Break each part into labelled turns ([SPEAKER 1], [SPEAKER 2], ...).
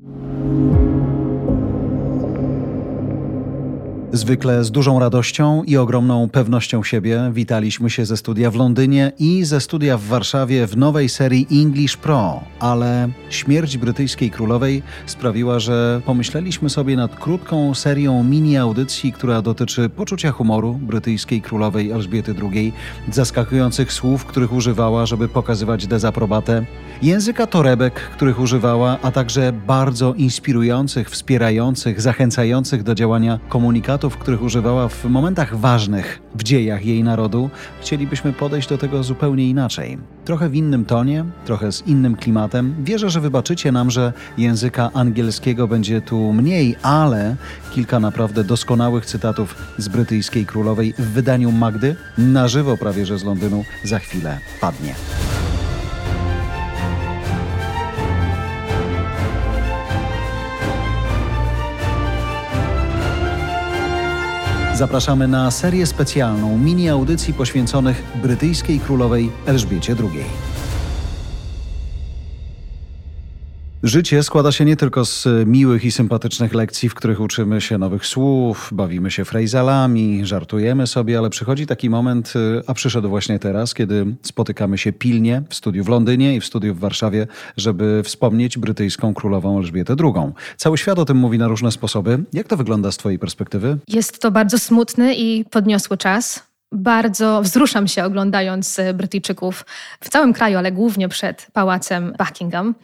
[SPEAKER 1] Thank you. Zwykle z dużą radością i ogromną pewnością siebie witaliśmy się ze studia w Londynie i ze studia w Warszawie w nowej serii English Pro, ale śmierć brytyjskiej królowej sprawiła, że pomyśleliśmy sobie nad krótką serią mini audycji, która dotyczy poczucia humoru brytyjskiej królowej Elżbiety II, zaskakujących słów, których używała, żeby pokazywać dezaprobatę, języka torebek, których używała, a także bardzo inspirujących, wspierających, zachęcających do działania komunikatów których używała w momentach ważnych w dziejach jej narodu, chcielibyśmy podejść do tego zupełnie inaczej. Trochę w innym tonie, trochę z innym klimatem. Wierzę, że wybaczycie nam, że języka angielskiego będzie tu mniej, ale kilka naprawdę doskonałych cytatów z brytyjskiej królowej w wydaniu Magdy, na żywo prawie że z Londynu, za chwilę padnie. Zapraszamy na serię specjalną mini audycji poświęconych brytyjskiej królowej Elżbiecie II. Życie składa się nie tylko z miłych i sympatycznych lekcji, w których uczymy się nowych słów, bawimy się frejzalami, żartujemy sobie, ale przychodzi taki moment, y, a przyszedł właśnie teraz, kiedy spotykamy się pilnie w studiu w Londynie i w studiu w Warszawie, żeby wspomnieć brytyjską królową Elżbietę II. Cały świat o tym mówi na różne sposoby. Jak to wygląda z Twojej perspektywy?
[SPEAKER 2] Jest to bardzo smutny i podniosły czas bardzo wzruszam się oglądając e, Brytyjczyków w całym kraju, ale głównie przed pałacem Buckingham.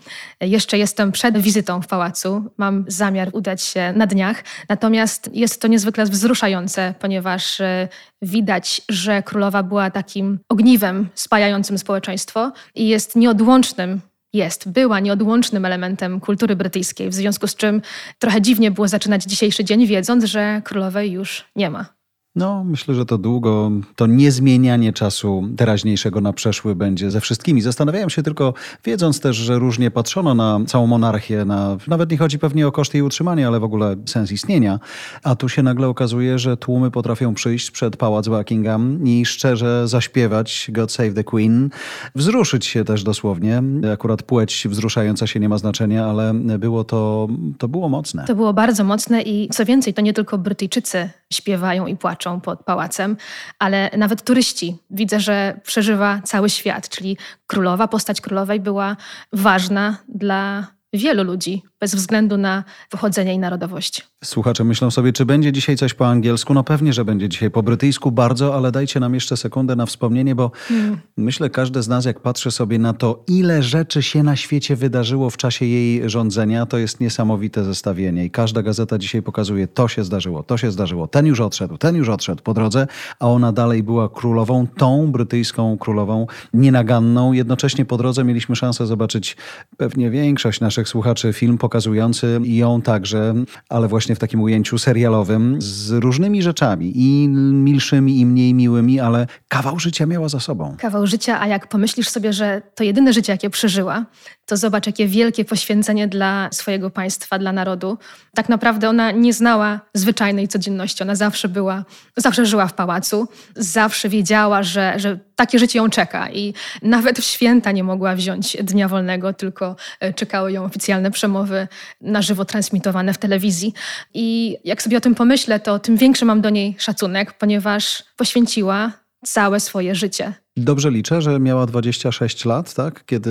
[SPEAKER 2] Jeszcze jestem przed wizytą w pałacu. Mam zamiar udać się na dniach. Natomiast jest to niezwykle wzruszające, ponieważ e, widać, że królowa była takim ogniwem spajającym społeczeństwo i jest nieodłącznym jest, była nieodłącznym elementem kultury brytyjskiej, w związku z czym trochę dziwnie było zaczynać dzisiejszy dzień, wiedząc, że królowej już nie ma.
[SPEAKER 1] No, myślę, że to długo, to niezmienianie czasu teraźniejszego na przeszły będzie ze wszystkimi. Zastanawiałem się tylko, wiedząc też, że różnie patrzono na całą monarchię, na, nawet nie chodzi pewnie o koszty jej utrzymania, ale w ogóle sens istnienia, a tu się nagle okazuje, że tłumy potrafią przyjść przed pałac Buckingham i szczerze zaśpiewać God Save the Queen, wzruszyć się też dosłownie. Akurat płeć wzruszająca się nie ma znaczenia, ale było to, to było mocne.
[SPEAKER 2] To było bardzo mocne i co więcej, to nie tylko Brytyjczycy śpiewają i płaczą pod pałacem, ale nawet turyści. Widzę, że przeżywa cały świat, czyli królowa, postać królowej była ważna dla wielu ludzi, bez względu na pochodzenie i narodowość.
[SPEAKER 1] Słuchacze myślą sobie, czy będzie dzisiaj coś po angielsku? No pewnie, że będzie dzisiaj po brytyjsku bardzo, ale dajcie nam jeszcze sekundę na wspomnienie, bo hmm. myślę, każdy z nas, jak patrzy sobie na to, ile rzeczy się na świecie wydarzyło w czasie jej rządzenia, to jest niesamowite zestawienie. I każda gazeta dzisiaj pokazuje, to się zdarzyło, to się zdarzyło, ten już odszedł, ten już odszedł po drodze, a ona dalej była królową, tą brytyjską królową, nienaganną. Jednocześnie po drodze mieliśmy szansę zobaczyć pewnie większość naszych słuchaczy film pokazujący ją także, ale właśnie w takim ujęciu serialowym, z różnymi rzeczami i milszymi i mniej miłymi, ale kawał życia miała za sobą.
[SPEAKER 2] Kawał życia, a jak pomyślisz sobie, że to jedyne życie, jakie przeżyła, to zobacz, jakie wielkie poświęcenie dla swojego państwa, dla narodu. Tak naprawdę ona nie znała zwyczajnej codzienności. Ona zawsze była, zawsze żyła w pałacu, zawsze wiedziała, że, że takie życie ją czeka i nawet w święta nie mogła wziąć dnia wolnego, tylko e, czekały ją oficjalne przemowy na żywo transmitowane w telewizji. I jak sobie o tym pomyślę, to tym większy mam do niej szacunek, ponieważ poświęciła całe swoje życie.
[SPEAKER 1] Dobrze liczę, że miała 26 lat, tak? Kiedy,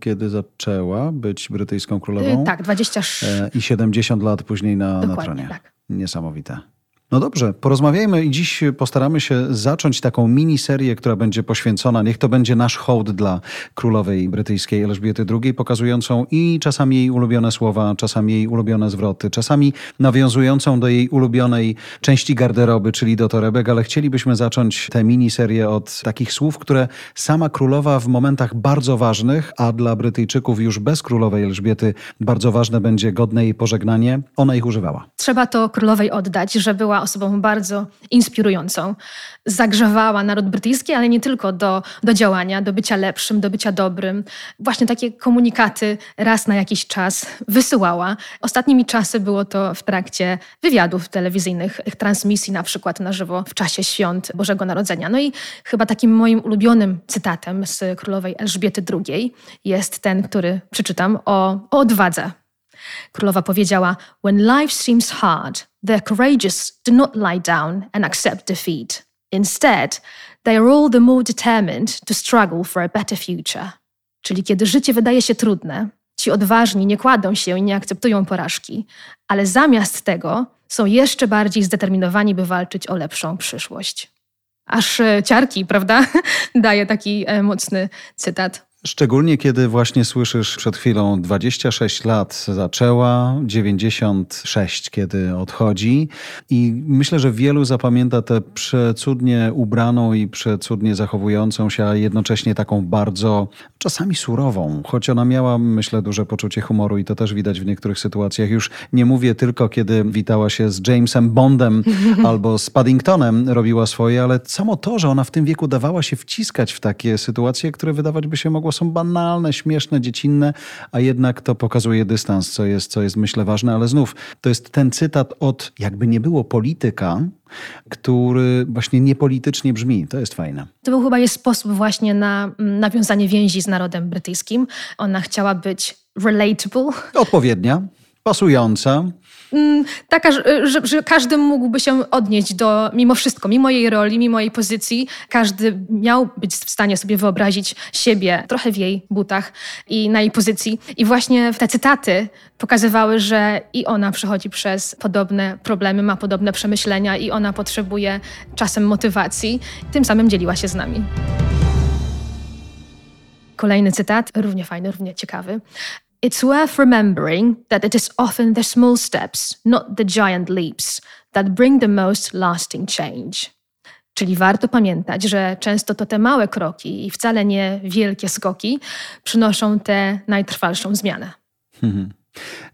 [SPEAKER 1] kiedy zaczęła być brytyjską królową.
[SPEAKER 2] Yy, tak, 26.
[SPEAKER 1] E, I 70 lat później na, na tronie. Tak. Niesamowite. No dobrze, porozmawiajmy i dziś postaramy się zacząć taką miniserię, która będzie poświęcona, niech to będzie nasz hołd dla królowej brytyjskiej Elżbiety II, pokazującą i czasami jej ulubione słowa, czasami jej ulubione zwroty, czasami nawiązującą do jej ulubionej części garderoby, czyli do torebek, ale chcielibyśmy zacząć tę miniserię od takich słów, które sama królowa w momentach bardzo ważnych, a dla Brytyjczyków już bez królowej Elżbiety bardzo ważne będzie godne jej pożegnanie, ona ich używała.
[SPEAKER 2] Trzeba to królowej oddać, że była była osobą bardzo inspirującą. Zagrzewała naród brytyjski, ale nie tylko do, do działania, do bycia lepszym, do bycia dobrym. Właśnie takie komunikaty raz na jakiś czas wysyłała. Ostatnimi czasy było to w trakcie wywiadów telewizyjnych, transmisji na przykład na żywo w czasie świąt Bożego Narodzenia. No i chyba takim moim ulubionym cytatem z królowej Elżbiety II jest ten, który przeczytam o, o odwadze Królowa powiedziała: When life seems hard, the courageous do not lie down and accept defeat. Instead, they are all the more determined to struggle for a better future. Czyli kiedy życie wydaje się trudne, ci odważni nie kładą się i nie akceptują porażki, ale zamiast tego są jeszcze bardziej zdeterminowani, by walczyć o lepszą przyszłość. Aż e, ciarki, prawda? Daje taki e, mocny cytat.
[SPEAKER 1] Szczególnie kiedy właśnie słyszysz przed chwilą 26 lat zaczęła, 96 kiedy odchodzi i myślę, że wielu zapamięta tę przecudnie ubraną i przecudnie zachowującą się, a jednocześnie taką bardzo czasami surową, choć ona miała, myślę, duże poczucie humoru i to też widać w niektórych sytuacjach. Już nie mówię tylko, kiedy witała się z Jamesem Bondem albo z Paddingtonem, robiła swoje, ale samo to, że ona w tym wieku dawała się wciskać w takie sytuacje, które wydawać by się mogło są banalne, śmieszne, dziecinne, a jednak to pokazuje dystans, co jest, co jest myślę ważne, ale znów to jest ten cytat od jakby nie było polityka, który właśnie niepolitycznie brzmi. To jest fajne.
[SPEAKER 2] To był chyba jest sposób właśnie na mm, nawiązanie więzi z narodem brytyjskim. Ona chciała być relatable.
[SPEAKER 1] Odpowiednia, pasująca.
[SPEAKER 2] Mm, taka, że, że, każdy mógłby się odnieść do, mimo wszystko, mimo jej roli, mimo jej pozycji, każdy miał być w stanie sobie wyobrazić siebie trochę w jej butach i na jej pozycji. I właśnie te cytaty pokazywały, że i ona przechodzi przez podobne problemy, ma podobne przemyślenia i ona potrzebuje czasem motywacji. Tym samym dzieliła się z nami. Kolejny cytat, równie fajny, równie ciekawy. It's worth remembering that it is often the small steps, not the giant leaps, that bring the most lasting change. Czyli warto pamiętać, że często to te małe kroki i wcale nie wielkie skoki przynoszą tę najtrwalszą zmianę. Mhm.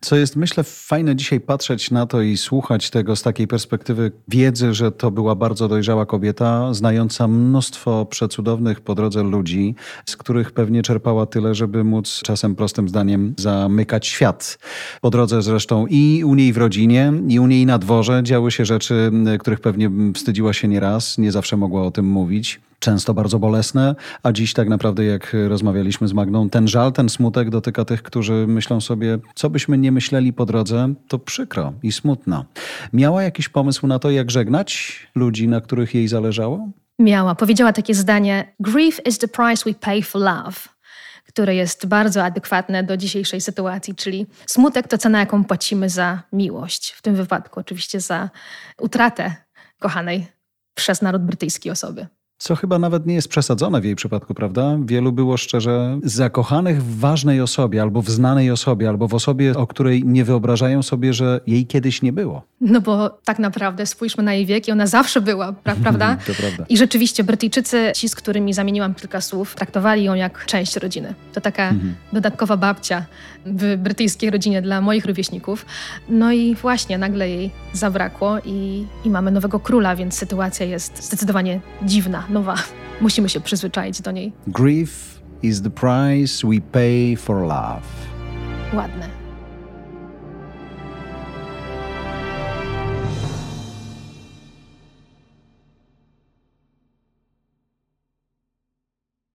[SPEAKER 1] Co jest, myślę, fajne dzisiaj patrzeć na to i słuchać tego z takiej perspektywy wiedzy, że to była bardzo dojrzała kobieta, znająca mnóstwo przecudownych po drodze ludzi, z których pewnie czerpała tyle, żeby móc czasem prostym zdaniem zamykać świat. Po drodze zresztą i u niej w rodzinie, i u niej na dworze działy się rzeczy, których pewnie wstydziła się nieraz, nie zawsze mogła o tym mówić często bardzo bolesne, a dziś tak naprawdę, jak rozmawialiśmy z Magną, ten żal, ten smutek dotyka tych, którzy myślą sobie, co byśmy nie myśleli po drodze, to przykro i smutno. Miała jakiś pomysł na to, jak żegnać ludzi, na których jej zależało?
[SPEAKER 2] Miała. Powiedziała takie zdanie: Grief is the price we pay for love które jest bardzo adekwatne do dzisiejszej sytuacji, czyli smutek to cena, jaką płacimy za miłość. W tym wypadku oczywiście za utratę kochanej przez naród brytyjski osoby.
[SPEAKER 1] Co chyba nawet nie jest przesadzone w jej przypadku, prawda? Wielu było szczerze zakochanych w ważnej osobie, albo w znanej osobie, albo w osobie, o której nie wyobrażają sobie, że jej kiedyś nie było.
[SPEAKER 2] No bo tak naprawdę spójrzmy na jej wiek i ona zawsze była, pra prawda?
[SPEAKER 1] to prawda.
[SPEAKER 2] I rzeczywiście Brytyjczycy, ci z którymi zamieniłam kilka słów, traktowali ją jak część rodziny. To taka mhm. dodatkowa babcia w brytyjskiej rodzinie dla moich rówieśników. No i właśnie nagle jej zabrakło i, i mamy nowego króla, więc sytuacja jest zdecydowanie dziwna nowa. Musimy się przyzwyczaić do niej.
[SPEAKER 1] Grief is the price we pay for love.
[SPEAKER 2] Ładne.